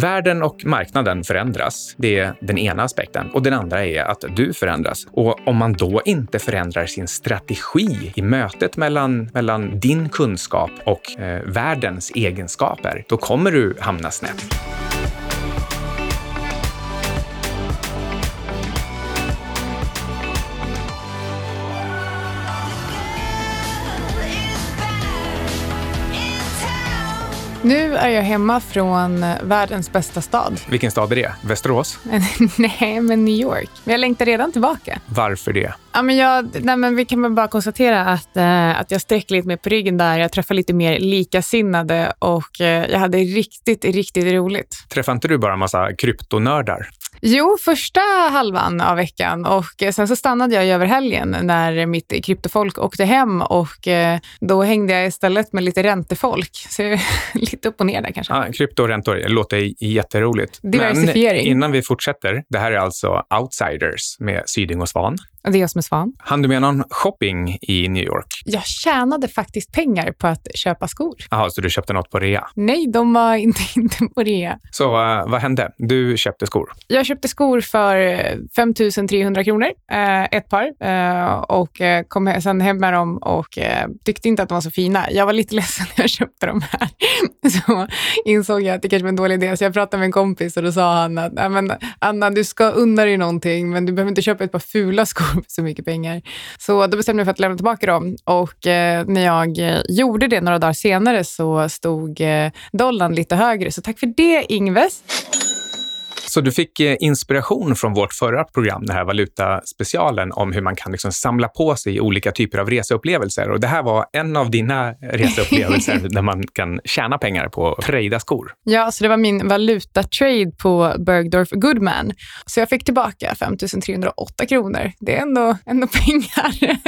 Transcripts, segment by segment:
Världen och marknaden förändras. Det är den ena aspekten. Och den andra är att du förändras. Och om man då inte förändrar sin strategi i mötet mellan, mellan din kunskap och eh, världens egenskaper, då kommer du hamna snett. Nu är jag hemma från världens bästa stad. Vilken stad är det? Västerås? nej, men New York. Men jag längtar redan tillbaka. Varför det? Ja, men jag, nej, men vi kan väl bara konstatera att, eh, att jag sträcker lite mer på ryggen där. Jag träffar lite mer likasinnade och eh, jag hade riktigt, riktigt roligt. Träffade inte du bara en massa kryptonördar? Jo, första halvan av veckan och sen så stannade jag över helgen när mitt kryptofolk åkte hem och eh, då hängde jag istället med lite räntefolk. Så lite upp och ner där kanske. Ja, krypto och räntor det låter jätteroligt. Diversifiering. Men innan vi fortsätter, det här är alltså Outsiders med Syding och Svan. Det är jag som är Svan. Han du med någon shopping i New York? Jag tjänade faktiskt pengar på att köpa skor. Jaha, så du köpte något på rea? Nej, de var inte, inte på rea. Så uh, vad hände? Du köpte skor? Jag köpte skor för 5 300 kronor, uh, ett par, uh, och kom sen hem med dem och tyckte inte att de var så fina. Jag var lite ledsen när jag köpte dem här. så insåg jag att det kanske var en dålig idé, så jag pratade med en kompis och då sa han att Anna, du ska unna dig någonting, men du behöver inte köpa ett par fula skor så mycket pengar. Så då bestämde jag mig för att lämna tillbaka dem. Och eh, när jag eh, gjorde det några dagar senare så stod eh, dollarn lite högre. Så tack för det, Ingves. Så du fick eh, inspiration från vårt förra program, den här valutaspecialen, om hur man kan liksom samla på sig olika typer av reseupplevelser. Och det här var en av dina reseupplevelser där man kan tjäna pengar på trejda skor. Ja, så det var min valutatrade på Bergdorf Goodman. Så jag fick tillbaka 5 308 kronor. Det är ändå, ändå pengar.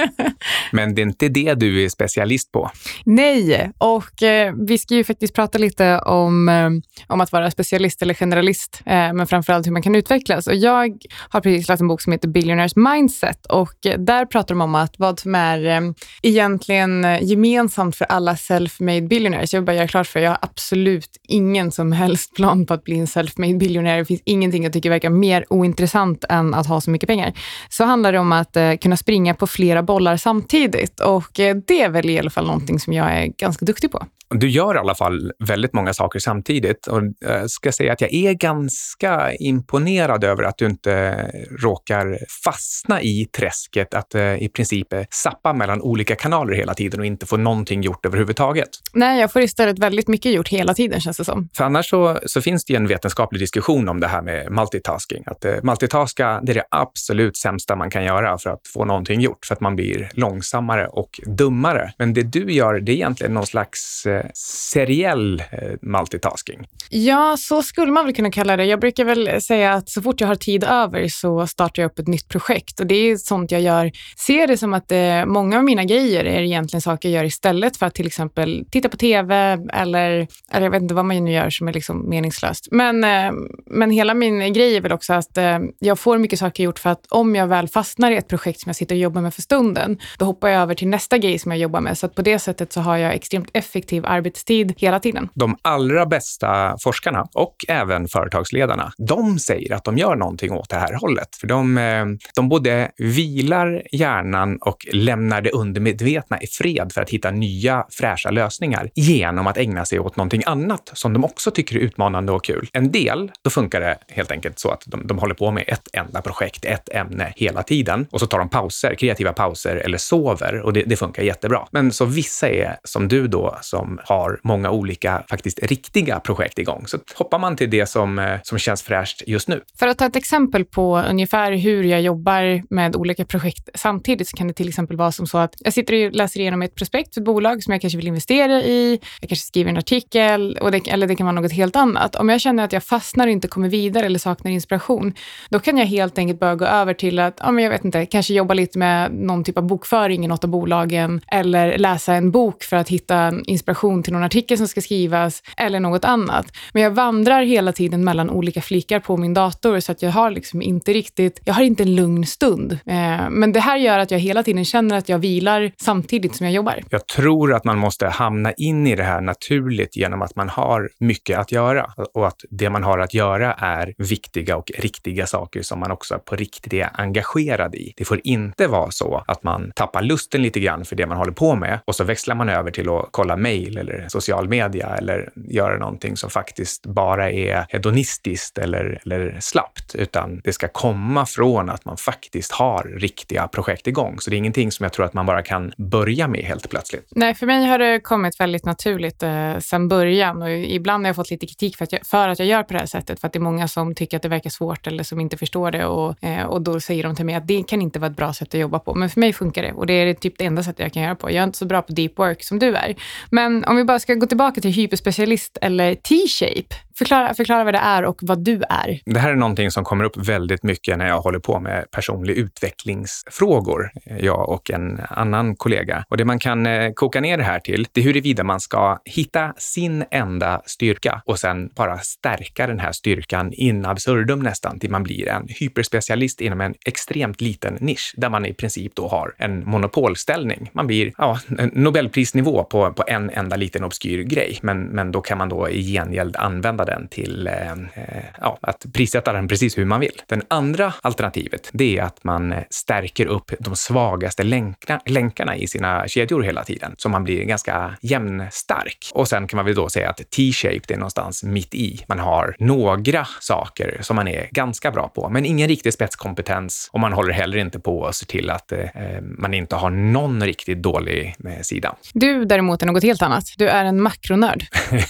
Men det är inte det du är specialist på? Nej, och eh, vi ska ju faktiskt prata lite om, eh, om att vara specialist eller generalist. Eh, men framförallt hur man kan utvecklas. Och jag har precis läst en bok som heter Billionaires Mindset och eh, där pratar de om att vad som är eh, egentligen eh, gemensamt för alla self-made billionaires. Jag vill bara göra klart för jag har absolut ingen som helst plan på att bli en self-made billionaire. Det finns ingenting jag tycker verkar mer ointressant än att ha så mycket pengar. Så handlar det om att kunna springa på flera bollar samtidigt och det är väl i alla fall någonting som jag är ganska duktig på. Du gör i alla fall väldigt många saker samtidigt och jag ska säga att jag är ganska imponerad över att du inte råkar fastna i träsket att eh, i princip sappa mellan olika kanaler hela tiden och inte få någonting gjort överhuvudtaget. Nej, jag får istället väldigt mycket gjort hela tiden känns det som. För annars så, så finns det ju en vetenskaplig diskussion om det här med multitasking. Att eh, multitaska, det är det absolut sämsta man kan göra för att få någonting gjort, för att man blir långsammare och dummare. Men det du gör, det är egentligen någon slags eh, seriell eh, multitasking. Ja, så skulle man väl kunna kalla det. Jag brukar väl säga att så fort jag har tid över så startar jag upp ett nytt projekt och det är sånt jag gör. Ser det som att eh, många av mina grejer är egentligen saker jag gör istället för att till exempel titta på TV eller, eller jag vet inte vad man nu gör som är liksom meningslöst. Men, eh, men hela min grej är väl också att eh, jag får mycket saker gjort för att om jag väl fastnar i ett projekt som jag sitter och jobbar med för stunden, då hoppar jag över till nästa grej som jag jobbar med. Så att på det sättet så har jag extremt effektiv arbetstid hela tiden. De allra bästa forskarna och även företagsledarna, de säger att de gör någonting åt det här hållet. För de, eh, de både vilar hjärnan och lämnar det undermedvetna i fred för att hitta nya fräscha lösningar genom att ägna sig åt någonting annat som de också tycker är utmanande och kul. En del, då funkar det helt enkelt så att de, de håller på med ett enda projekt, ett ämne hela tiden och så tar de pauser, kreativa pauser eller sover och det, det funkar jättebra. Men så vissa är som du då som har många olika faktiskt riktiga projekt igång. Så hoppar man till det som, eh, som känns fräscht just nu. För att ta ett exempel på ungefär hur jag jobbar med olika projekt samtidigt så kan det till exempel vara som så att jag sitter och läser igenom ett prospekt för ett bolag som jag kanske vill investera i. Jag kanske skriver en artikel och det, eller det kan vara något helt annat. Om jag känner att jag fastnar och inte kommer vidare eller saknar inspiration, då kan jag helt enkelt börja gå över till att, ja, men jag vet inte, kanske jobba lite med någon typ av bokföring i något av bolagen eller läsa en bok för att hitta inspiration till någon artikel som ska skrivas eller något annat. Men jag vandrar hela tiden mellan olika blickar på min dator så att jag har liksom inte riktigt, jag har inte en lugn stund. Eh, men det här gör att jag hela tiden känner att jag vilar samtidigt som jag jobbar. Jag tror att man måste hamna in i det här naturligt genom att man har mycket att göra och att det man har att göra är viktiga och riktiga saker som man också på riktigt är engagerad i. Det får inte vara så att man tappar lusten lite grann för det man håller på med och så växlar man över till att kolla mejl eller social media eller göra någonting som faktiskt bara är hedonistiskt eller, eller slappt, utan det ska komma från att man faktiskt har riktiga projekt igång. Så det är ingenting som jag tror att man bara kan börja med helt plötsligt. Nej, för mig har det kommit väldigt naturligt eh, sedan början och ibland har jag fått lite kritik för att, jag, för att jag gör på det här sättet, för att det är många som tycker att det verkar svårt eller som inte förstår det och, eh, och då säger de till mig att det kan inte vara ett bra sätt att jobba på. Men för mig funkar det och det är typ det enda sättet jag kan göra på. Jag är inte så bra på deep work som du är. Men om vi bara ska gå tillbaka till hyperspecialist eller T-shape. Förklara, förklara vad det är och vad du är. Det här är någonting som kommer upp väldigt mycket när jag håller på med personlig utvecklingsfrågor, jag och en annan kollega. Och det man kan eh, koka ner det här till, det är huruvida man ska hitta sin enda styrka och sen bara stärka den här styrkan in absurdum nästan till man blir en hyperspecialist inom en extremt liten nisch där man i princip då har en monopolställning. Man blir ja, Nobelprisnivå på, på en enda liten obskyr grej, men, men då kan man då i gengäld använda den till eh, eh, ja, att prissätta den precis hur man vill. Den andra alternativet, det är att man stärker upp de svagaste länkarna, länkarna i sina kedjor hela tiden, så man blir ganska jämnstark. Och sen kan man väl då säga att T-shape, det är någonstans mitt i. Man har några saker som man är ganska bra på, men ingen riktig spetskompetens och man håller heller inte på och ser till att eh, man inte har någon riktigt dålig eh, sida. Du däremot är något helt annat. Du är en makronörd.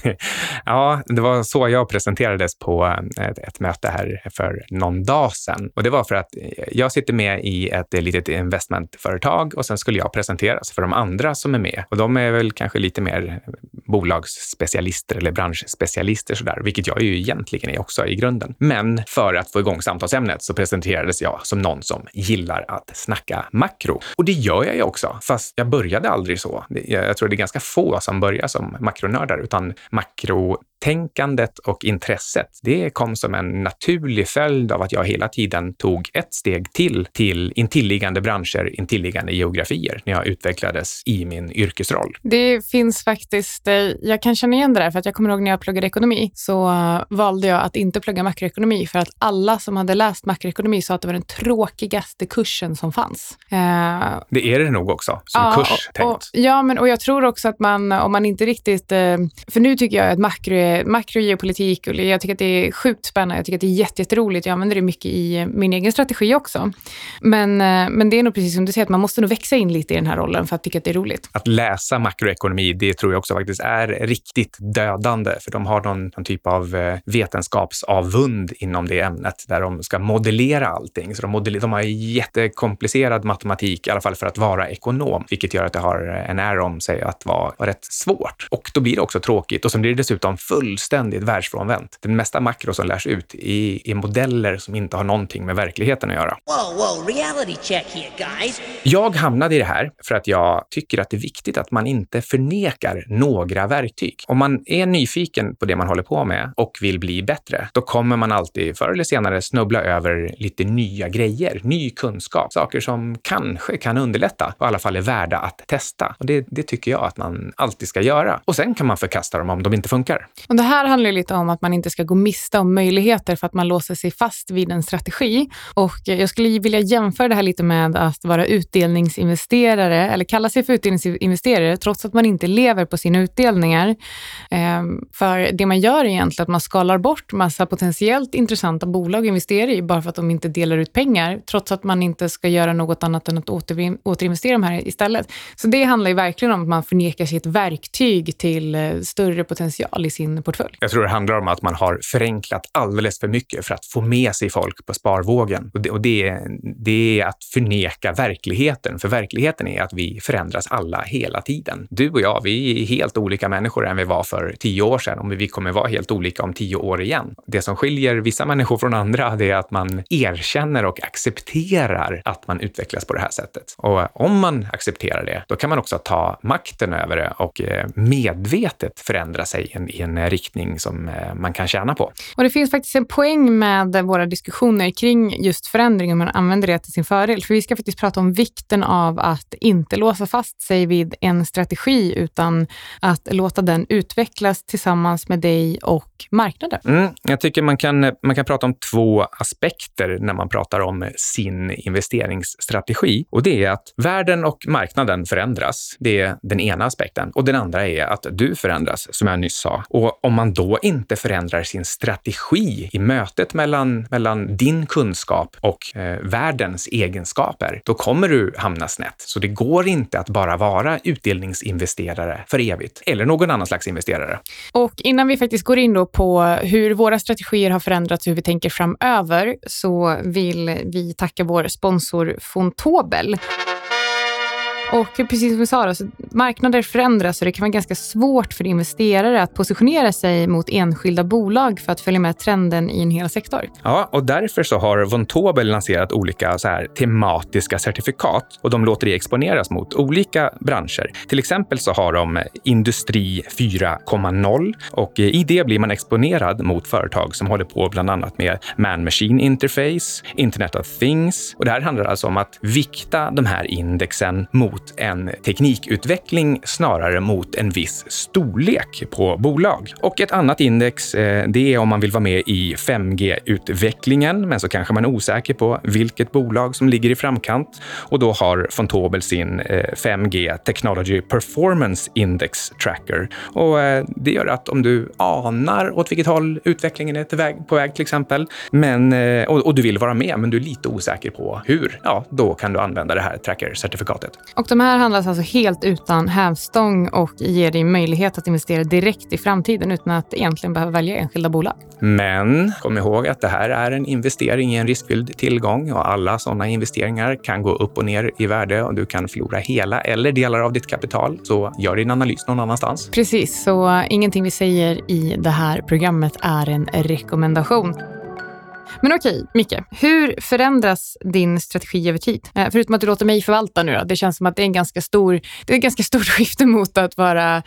ja, det var så jag presenterades på eh, ett, ett, möte här för någon dag sedan. Och det var för att eh, jag sitter med i ett eh, litet investmentföretag och sen skulle jag presenteras för de andra som är med. Och de är väl kanske lite mer bolagsspecialister eller branschspecialister sådär, vilket jag ju egentligen är också i grunden. Men för att få igång samtalsämnet så presenterades jag som någon som gillar att snacka makro. Och det gör jag ju också, fast jag började aldrig så. Jag tror det är ganska få som börjar som makronördar, utan makro tänkandet och intresset, det kom som en naturlig följd av att jag hela tiden tog ett steg till, till intilliggande branscher, intilliggande geografier när jag utvecklades i min yrkesroll. Det finns faktiskt, eh, jag kan känna igen det där, för att jag kommer ihåg när jag pluggade ekonomi så valde jag att inte plugga makroekonomi för att alla som hade läst makroekonomi sa att det var den tråkigaste kursen som fanns. Uh, det är det nog också, som ja, kurs och, tänkt. Och, ja, men och jag tror också att man, om man inte riktigt, uh, för nu tycker jag att makro makrogeopolitik och jag tycker att det är sjukt spännande. Jag tycker att det är jätteroligt. Jag använder det mycket i eh, min egen strategi också. Men, eh, men det är nog precis som du säger, att man måste nog växa in lite i den här rollen för att tycka att det är roligt. Att läsa makroekonomi, det tror jag också faktiskt är riktigt dödande, för de har någon, någon typ av eh, vetenskapsavund inom det ämnet där de ska modellera allting. Så de, modeller, de har jättekomplicerad matematik, i alla fall för att vara ekonom, vilket gör att det har en är om sig att vara, rätt svårt. Och då blir det också tråkigt och sen blir det dessutom fullständigt världsfrånvänt. Den mesta makro som lärs ut är, är modeller som inte har någonting med verkligheten att göra. Whoa, whoa, reality check here, guys. Jag hamnade i det här för att jag tycker att det är viktigt att man inte förnekar några verktyg. Om man är nyfiken på det man håller på med och vill bli bättre, då kommer man alltid förr eller senare snubbla över lite nya grejer, ny kunskap, saker som kanske kan underlätta och i alla fall är värda att testa. Och det, det tycker jag att man alltid ska göra. Och sen kan man förkasta dem om de inte funkar. Och det här handlar lite om att man inte ska gå miste om möjligheter för att man låser sig fast vid en strategi. Och jag skulle vilja jämföra det här lite med att vara utdelningsinvesterare eller kalla sig för utdelningsinvesterare trots att man inte lever på sina utdelningar. Ehm, för det man gör är egentligen att man skalar bort massa potentiellt intressanta bolag att investera i bara för att de inte delar ut pengar, trots att man inte ska göra något annat än att återinvestera de här istället. Så det handlar ju verkligen om att man förnekar sig ett verktyg till eh, större potential i sin portfölj. Jag tror det handlar om att man har förenklat alldeles för mycket för att få med sig folk på sparvågen. Och det, och det, det är att förneka verkligheten, för verkligheten är att vi förändras alla hela tiden. Du och jag, vi är helt olika människor än vi var för tio år sedan och vi kommer vara helt olika om tio år igen. Det som skiljer vissa människor från andra, det är att man erkänner och accepterar att man utvecklas på det här sättet. Och om man accepterar det, då kan man också ta makten över det och eh, medvetet förändra sig i en riktning som eh, man kan tjäna på. Och Det finns faktiskt en poäng med våra diskussioner kring just förändring om man använder det till sin fördel. För vi ska faktiskt prata om vikten av att inte låsa fast sig vid en strategi utan att låta den utvecklas tillsammans med dig och marknaden. Mm, jag tycker man kan, man kan prata om två aspekter när man pratar om sin investeringsstrategi. Och det är att världen och marknaden förändras. Det är den ena aspekten. Och den andra är att du förändras, som jag nyss sa. Och om man då inte förändrar sin strategi i mötet mellan, mellan din kunskap och eh, världens egenskaper, då kommer du hamna snett. Så det går inte att bara vara utdelningsinvesterare för evigt, eller någon annan slags investerare. Och innan vi faktiskt går in då på hur våra strategier har förändrats och hur vi tänker framöver, så vill vi tacka vår sponsor Fontobel. Och precis som vi sa, då, så marknader förändras och det kan vara ganska svårt för investerare att positionera sig mot enskilda bolag för att följa med trenden i en hel sektor. Ja, och därför så har Vontobel lanserat olika så här tematiska certifikat och de låter det exponeras mot olika branscher. Till exempel så har de Industri 4.0 och i det blir man exponerad mot företag som håller på bland annat med man-machine interface, Internet of Things. Och det här handlar alltså om att vikta de här indexen mot mot en teknikutveckling snarare mot en viss storlek på bolag. Och ett annat index, eh, det är om man vill vara med i 5G-utvecklingen, men så kanske man är osäker på vilket bolag som ligger i framkant. Och då har Fontobel sin eh, 5G Technology Performance Index Tracker. Och eh, det gör att om du anar åt vilket håll utvecklingen är på väg till exempel, men, och, du vill vara med, men du är lite osäker på hur, ja, då kan du använda det här tracker-certifikatet. Och de här handlas alltså helt utan hävstång och ger dig möjlighet att investera direkt i framtiden utan att egentligen behöva välja enskilda bolag. Men kom ihåg att det här är en investering i en riskfylld tillgång och alla sådana investeringar kan gå upp och ner i värde och du kan förlora hela eller delar av ditt kapital. Så gör din analys någon annanstans. Precis, så ingenting vi säger i det här programmet är en rekommendation. Men okej, Micke. Hur förändras din strategi över tid? Eh, förutom att du låter mig förvalta nu då. Det känns som att det är en ganska stor, det är ett ganska stort skifte mot, att vara,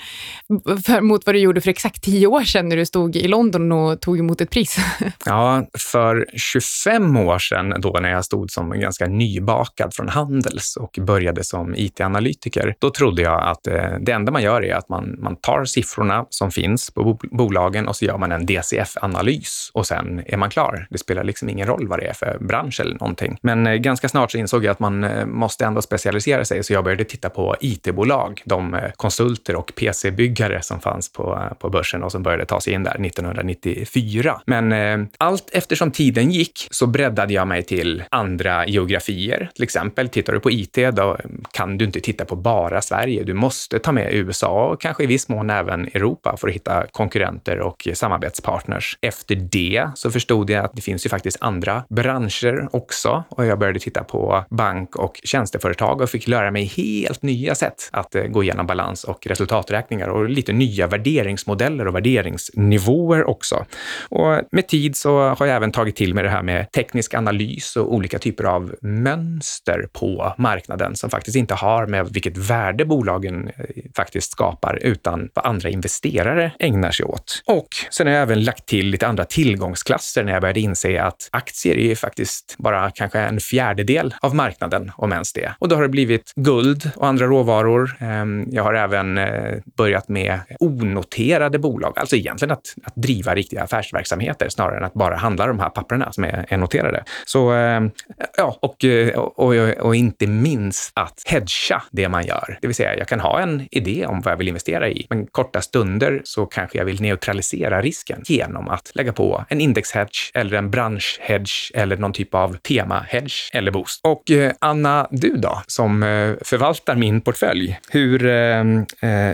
för, mot vad du gjorde för exakt tio år sedan när du stod i London och tog emot ett pris. ja, för 25 år sedan då när jag stod som ganska nybakad från Handels och började som IT-analytiker, då trodde jag att eh, det enda man gör är att man, man tar siffrorna som finns på bolagen och så gör man en DCF-analys och sen är man klar. Det spelar spelar liksom ingen roll vad det är för bransch eller någonting. Men eh, ganska snart så insåg jag att man eh, måste ändå specialisera sig, så jag började titta på IT-bolag, de eh, konsulter och PC-byggare som fanns på, på börsen och som började ta sig in där 1994. Men eh, allt eftersom tiden gick så breddade jag mig till andra geografier. Till exempel, tittar du på IT, då kan du inte titta på bara Sverige. Du måste ta med USA och kanske i viss mån även Europa för att hitta konkurrenter och samarbetspartners. Efter det så förstod jag att det finns ju faktiskt andra branscher också och jag började titta på bank och tjänsteföretag och fick lära mig helt nya sätt att eh, gå igenom balans och resultaträkningar och lite nya värderingsmodeller och värderingsnivåer också. Och med tid så har jag även tagit till mig det här med teknisk analys och olika typer av mönster på marknaden som faktiskt inte har med vilket värde bolagen eh, faktiskt skapar utan vad andra investerare ägnar sig åt. Och sen har jag även lagt till lite andra tillgångsklasser när jag började inse att aktier är ju faktiskt bara kanske en fjärdedel av marknaden, om ens det. Och då har det blivit guld och andra råvaror. Ehm, jag har även eh, börjat med onoterade bolag, alltså egentligen att, att driva riktiga affärsverksamheter snarare än att bara handla de här papperna som är, är noterade. Så ehm, ja, och, eh, och, och, och inte minst att hedga det man gör. Det vill säga, jag kan ha en idé om vad jag vill investera i, men korta stunder så kanske jag vill neutralisera risken genom att lägga på en indexhedge eller en branschhedge eller någon typ av tema-hedge eller boost. Och eh, Anna, du då, som eh, förvaltar min portfölj, hur, eh,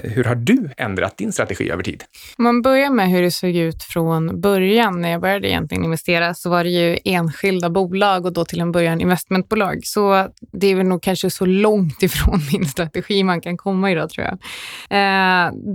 hur har du ändrat din strategi över tid? Om man börjar med hur det såg ut från början, när jag började egentligen investera, så var det ju enskilda bolag och då till en början investmentbolag. Så det är väl nog kanske så långt ifrån min strategi man kan komma idag, tror jag.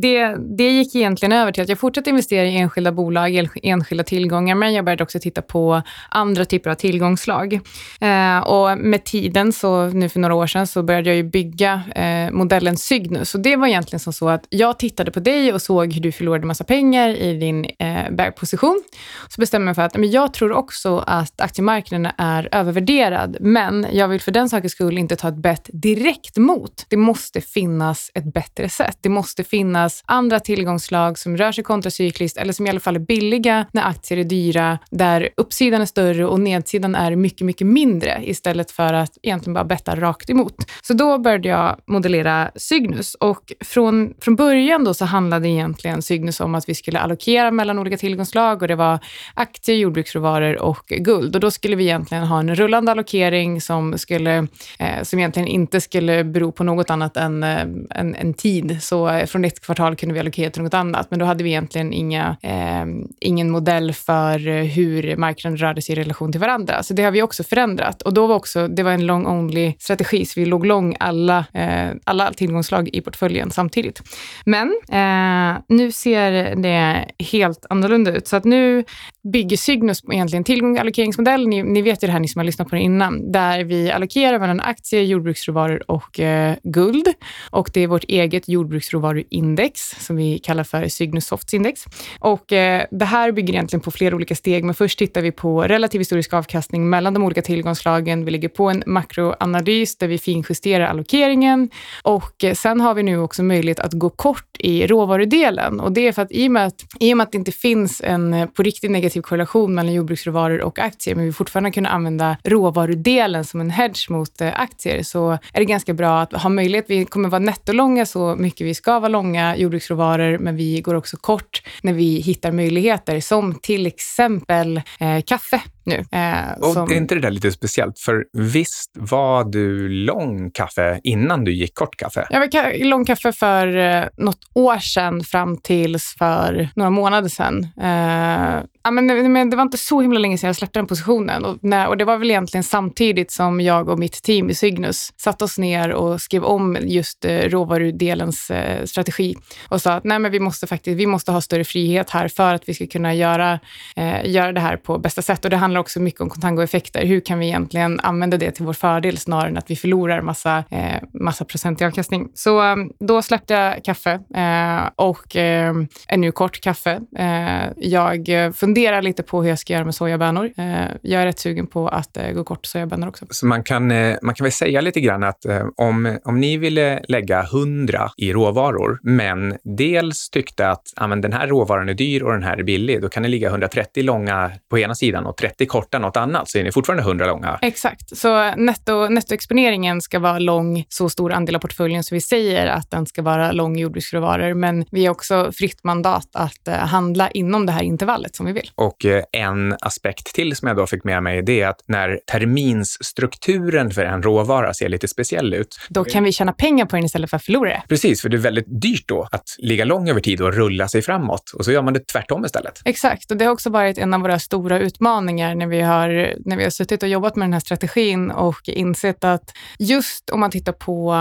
Det, det gick egentligen över till att jag fortsatte investera i enskilda bolag, enskilda tillgångar, men jag började också titta på andra typer av tillgångslag. Eh, och med tiden, så nu för några år sedan, så började jag ju bygga eh, modellen Cygnus. Och det var egentligen som så att jag tittade på dig och såg hur du förlorade massa pengar i din eh, bärposition. Så bestämde jag mig för att men jag tror också att aktiemarknaden är övervärderad, men jag vill för den sakens skull inte ta ett bett direkt mot. Det måste finnas ett bättre sätt. Det måste finnas andra tillgångslag som rör sig kontracykliskt eller som i alla fall är billiga när aktier är dyra, där uppsidan är större och nedsidan är mycket, mycket mindre istället för att egentligen bara betta rakt emot. Så då började jag modellera Cygnus och från, från början då så handlade egentligen Cygnus om att vi skulle allokera mellan olika tillgångslag och det var aktier, jordbruksråvaror och guld. Och då skulle vi egentligen ha en rullande allokering som, skulle, eh, som egentligen inte skulle bero på något annat än eh, en, en tid. Så från ett kvartal kunde vi allokera till något annat, men då hade vi egentligen inga, eh, ingen modell för hur marknaden rörde sig i relation till varandra. Så det har vi också förändrat. Och då var också, det var en long only strategi, så vi låg lång alla, eh, alla tillgångslag i portföljen samtidigt. Men eh, nu ser det helt annorlunda ut. Så att nu bygger Cygnus egentligen tillgång och allokeringsmodell. Ni, ni vet ju det här, ni som har lyssnat på det innan, där vi allokerar mellan aktier, jordbruksråvaror och eh, guld. Och det är vårt eget jordbruksråvaruindex som vi kallar för Cygnus Softs index. Och eh, det här bygger egentligen på flera olika steg, men först tittar vi på relativ historisk avkastning mellan de olika tillgångsslagen. Vi lägger på en makroanalys där vi finjusterar allokeringen och sen har vi nu också möjlighet att gå kort i råvarudelen och det är för att i och med att, i och med att det inte finns en eh, på riktigt negativ korrelation mellan jordbruksråvaror och aktier, men vi fortfarande kunna använda råvarudelen som en hedge mot eh, aktier, så är det ganska bra att ha möjlighet. Vi kommer vara nettolånga så mycket vi ska vara långa jordbruksråvaror, men vi går också kort när vi hittar möjligheter, som till exempel eh, kaffe nu. Eh, och som... är inte det där lite speciellt? För visst var du lång kaffe innan du gick kort kaffe? Jag var lång kaffe för eh, något år sedan fram tills för några månader sedan. Eh, ja, men, men det var inte så himla länge sedan jag släppte den positionen. Och, när, och det var väl egentligen samtidigt som jag och mitt team i Cygnus satte oss ner och skrev om just eh, råvarudelens eh, strategi och sa att nej, men vi måste faktiskt vi måste ha större frihet här för att vi ska kunna göra, eh, göra det här på bästa sätt. Och det handlar handlar också mycket om kontangoeffekter. Hur kan vi egentligen använda det till vår fördel snarare än att vi förlorar massa, eh, massa procent i avkastning? Så eh, då släppte jag kaffe eh, och eh, är nu kort kaffe. Eh, jag funderar lite på hur jag ska göra med sojabönor. Eh, jag är rätt sugen på att eh, gå kort sojabönor också. Så man kan, eh, man kan väl säga lite grann att eh, om, om ni ville lägga 100 i råvaror, men dels tyckte att ah, men den här råvaran är dyr och den här är billig, då kan ni ligga 130 långa på ena sidan och 30 korta något annat, så är ni fortfarande 100 långa. Exakt. Så netto, nettoexponeringen ska vara lång så stor andel av portföljen så vi säger att den ska vara lång jordbruksråvaror, men vi har också fritt mandat att handla inom det här intervallet som vi vill vill. Och eh, en aspekt till som jag då fick med mig, det är att när terminsstrukturen för en råvara ser lite speciell ut. Då kan vi tjäna pengar på den istället för att förlora det. Precis, för det är väldigt dyrt då att ligga lång över tid och rulla sig framåt. Och så gör man det tvärtom istället. Exakt, och det har också varit en av våra stora utmaningar när vi har, när vi har suttit och jobbat med den här strategin och insett att just om man tittar på,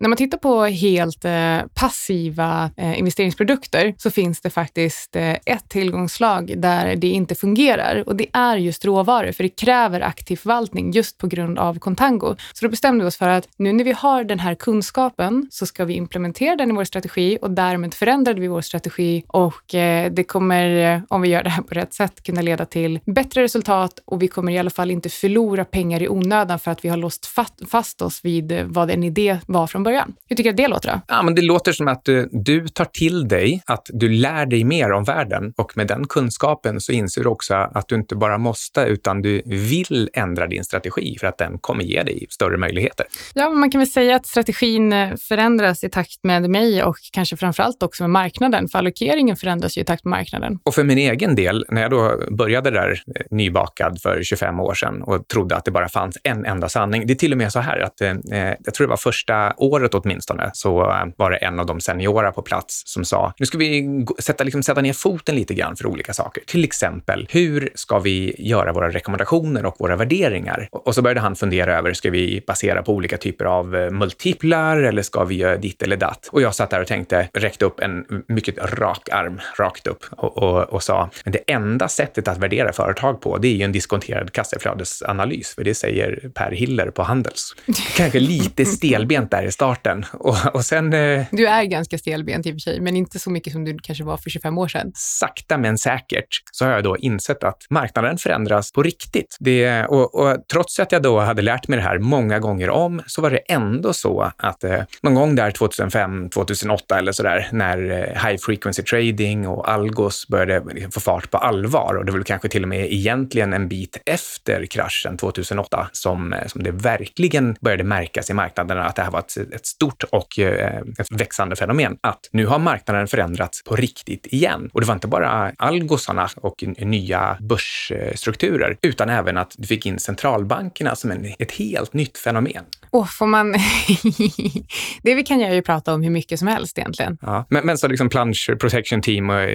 när man tittar på helt eh, passiva eh, investeringsprodukter så finns det faktiskt eh, ett tillgångsslag där det inte fungerar. Och det är just råvaror, för det kräver aktiv förvaltning just på grund av Contango. Så då bestämde vi oss för att nu när vi har den här kunskapen så ska vi implementera den i vår strategi och därmed förändrade vi vår strategi och det kommer, om vi gör det här på rätt sätt, kunna leda till bättre resultat och vi kommer i alla fall inte förlora pengar i onödan för att vi har låst fast oss vid eh, vad en idé var från början. Hur tycker du att det låter? Då? Ja, men det låter som att du, du tar till dig att du lär dig mer om världen och med den kunskapen så inser du också att du inte bara måste, utan du vill ändra din strategi för att den kommer ge dig större möjligheter. Ja, man kan väl säga att strategin eh, förändras i takt med mig och kanske framför allt också med marknaden, för allokeringen förändras ju i takt med marknaden. Och för min egen del, när jag då började där eh, nybakad för 25 år sedan och trodde att det bara fanns en enda sanning. Det är till och med så här att eh, eh jag tror det var första året åtminstone, så eh, var det en av de seniora på plats som sa, nu ska vi sätta, liksom, sätta ner foten lite grann för olika saker. Till exempel, hur ska vi göra våra rekommendationer och våra värderingar? Och så började han fundera över, ska vi basera på olika typer av eh, multiplar eller ska vi göra ditt eller datt? Och jag satt där och tänkte, räckte upp en mycket rak arm rakt upp och, och, och sa, men det enda sättet att värdera företag på, det är ju en diskonterad kassaflödesanalys, för det säger Per Hiller på Handels. Kanske lite stelbent där i starten. Och, och sen... Eh, du är ganska stelbent i och för sig, men inte så mycket som du kanske var för 25 år sedan. Sakta men säkert så har jag då insett att marknaden förändras på riktigt. Det, och, och trots att jag då hade lärt mig det här många gånger om, så var det ändå så att eh, någon gång där 2005, 2008 eller sådär, när eh, high frequency trading och algos började få fart på allvar och det var kanske till och med egentligen en bit efter kraschen 2008 som, eh, som det verkligen började märkas i marknaderna att det här var ett, ett stort och eh, ett växande fenomen. Att nu har marknaden förändrats på riktigt igen. Och det var inte bara algosarna och nya börsstrukturer, utan även att du fick in centralbankerna som en, ett helt nytt fenomen. Åh, får man... det vi kan göra är ju prata om hur mycket som helst egentligen. Ja, men, men så liksom Plunge Protection Team och,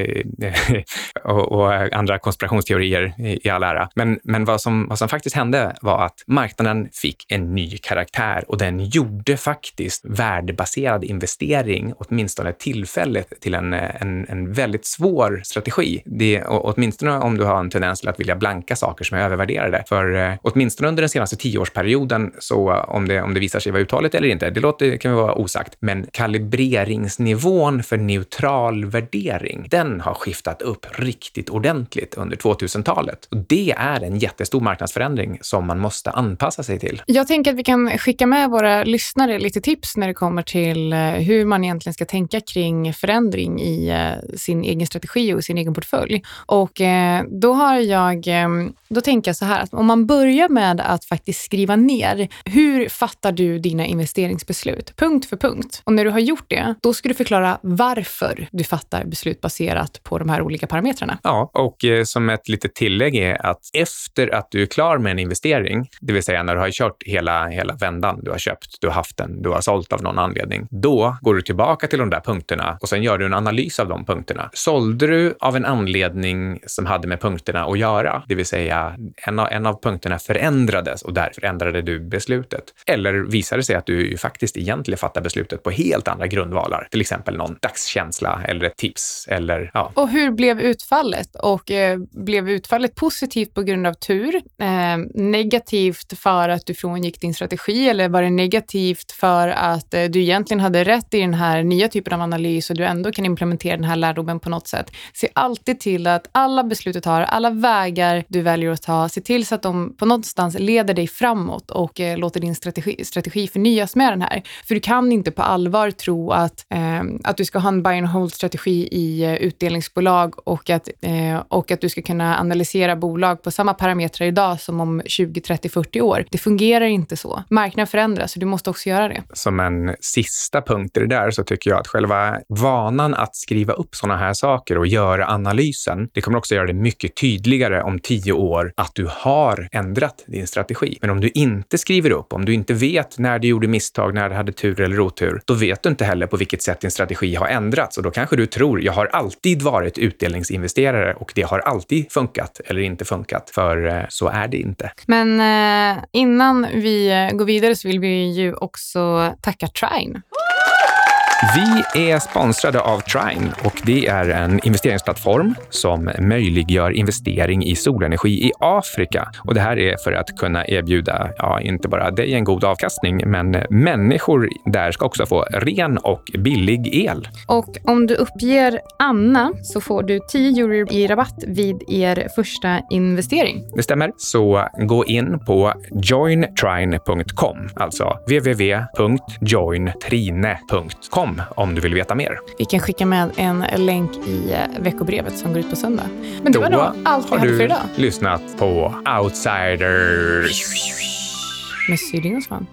och, och andra konspirationsteorier i, all ära. Men, men vad, som, vad som faktiskt hände var att marknaden fick en ny karaktär och den gjorde faktiskt värdebaserad investering, åtminstone tillfälligt, till en, en, en väldigt svår strategi. Det, åtminstone om du har en tendens till att vilja blanka saker som är övervärderade. För eh, åtminstone under den senaste tioårsperioden, så om det, Eh, om det visar sig vara uthålligt eller inte, det låter, kan vara osagt, men kalibreringsnivån för neutral värdering, den har skiftat upp riktigt ordentligt under 2000-talet. Och det är en jättestor marknadsförändring som man måste anpassa sig till. Jag tänker att vi kan skicka med våra lyssnare lite tips när det kommer till eh, hur man egentligen ska tänka kring förändring i eh, sin egen strategi och sin egen portfölj. Och då har jag, då tänker jag så här att om man börjar med att faktiskt skriva ner hur fattar du dina investeringsbeslut? Punkt för punkt. Och när du har gjort det, då ska du förklara varför du fattar beslut baserat på de här olika parametrarna. Ja, och eh, som ett litet tillägg är att efter att du är klar med en investering, det vill säga när du har kört hela, hela vändan, du har köpt, du har haft den, du har sålt av någon anledning, då går du tillbaka till de där punkterna och sen gör du en analys av de punkterna. Sålde du av en anledning som hade med punkterna att göra, det vill säga en av, en av punkterna förändrades och därför ändrade du beslutet. Eller eller visar det sig att du faktiskt egentligen fattar beslutet på helt andra grundvalar, till exempel någon dagskänsla eller ett tips eller ja. Och hur blev utfallet? Och eh, blev utfallet positivt på grund av tur? Eh, negativt för att du frångick din strategi eller var det negativt för att eh, du egentligen hade rätt i den här nya typen av analys och du ändå kan implementera den här lärdomen på något sätt? Se alltid till att alla beslut du tar, alla vägar du väljer att ta, se till så att de på någonstans leder dig framåt och eh, låter din strategi, strategi förnyas med den här. För du kan inte på allvar tro att, eh, att du ska ha en buy and hold-strategi i eh, utdelningsbolag och att, eh, och att du ska kunna analysera bolag på samma parametrar idag som om 20, 30, 40 år. Det fungerar inte så. Marknaden förändras så du måste också göra det. Som en sista punkt i det där så tycker jag att själva vanan att skriva upp sådana här saker och göra analysen, det kommer också göra det mycket tydligare om tio år att du har ändrat din strategi. Men om du inte skriver upp, om du inte vet när du gjorde misstag, när du hade tur eller otur, då vet du inte heller på vilket sätt din strategi har ändrats och då kanske du tror, jag har alltid varit utdelningsinvesterare och det har alltid funkat eller inte funkat, för eh, så är det inte. Men eh, innan vi eh, går vidare så vill vi ju också tacka Trine. Vi är sponsrade av Trine och det är en investeringsplattform som möjliggör investering i solenergi i Afrika. Och det här är för att kunna erbjuda, ja, inte bara dig en god avkastning, men människor där ska också få ren och billig el. Och om du uppger Anna så får du 10 euro i rabatt vid er första investering. Det stämmer. Så gå in på jointrine.com, alltså www.jointrine.com om du vill veta mer. Vi kan skicka med en länk i eh, veckobrevet som går ut på söndag. Men det Då var nog allt vi hade för idag. har du lyssnat på Outsiders. Med Syding och Svan.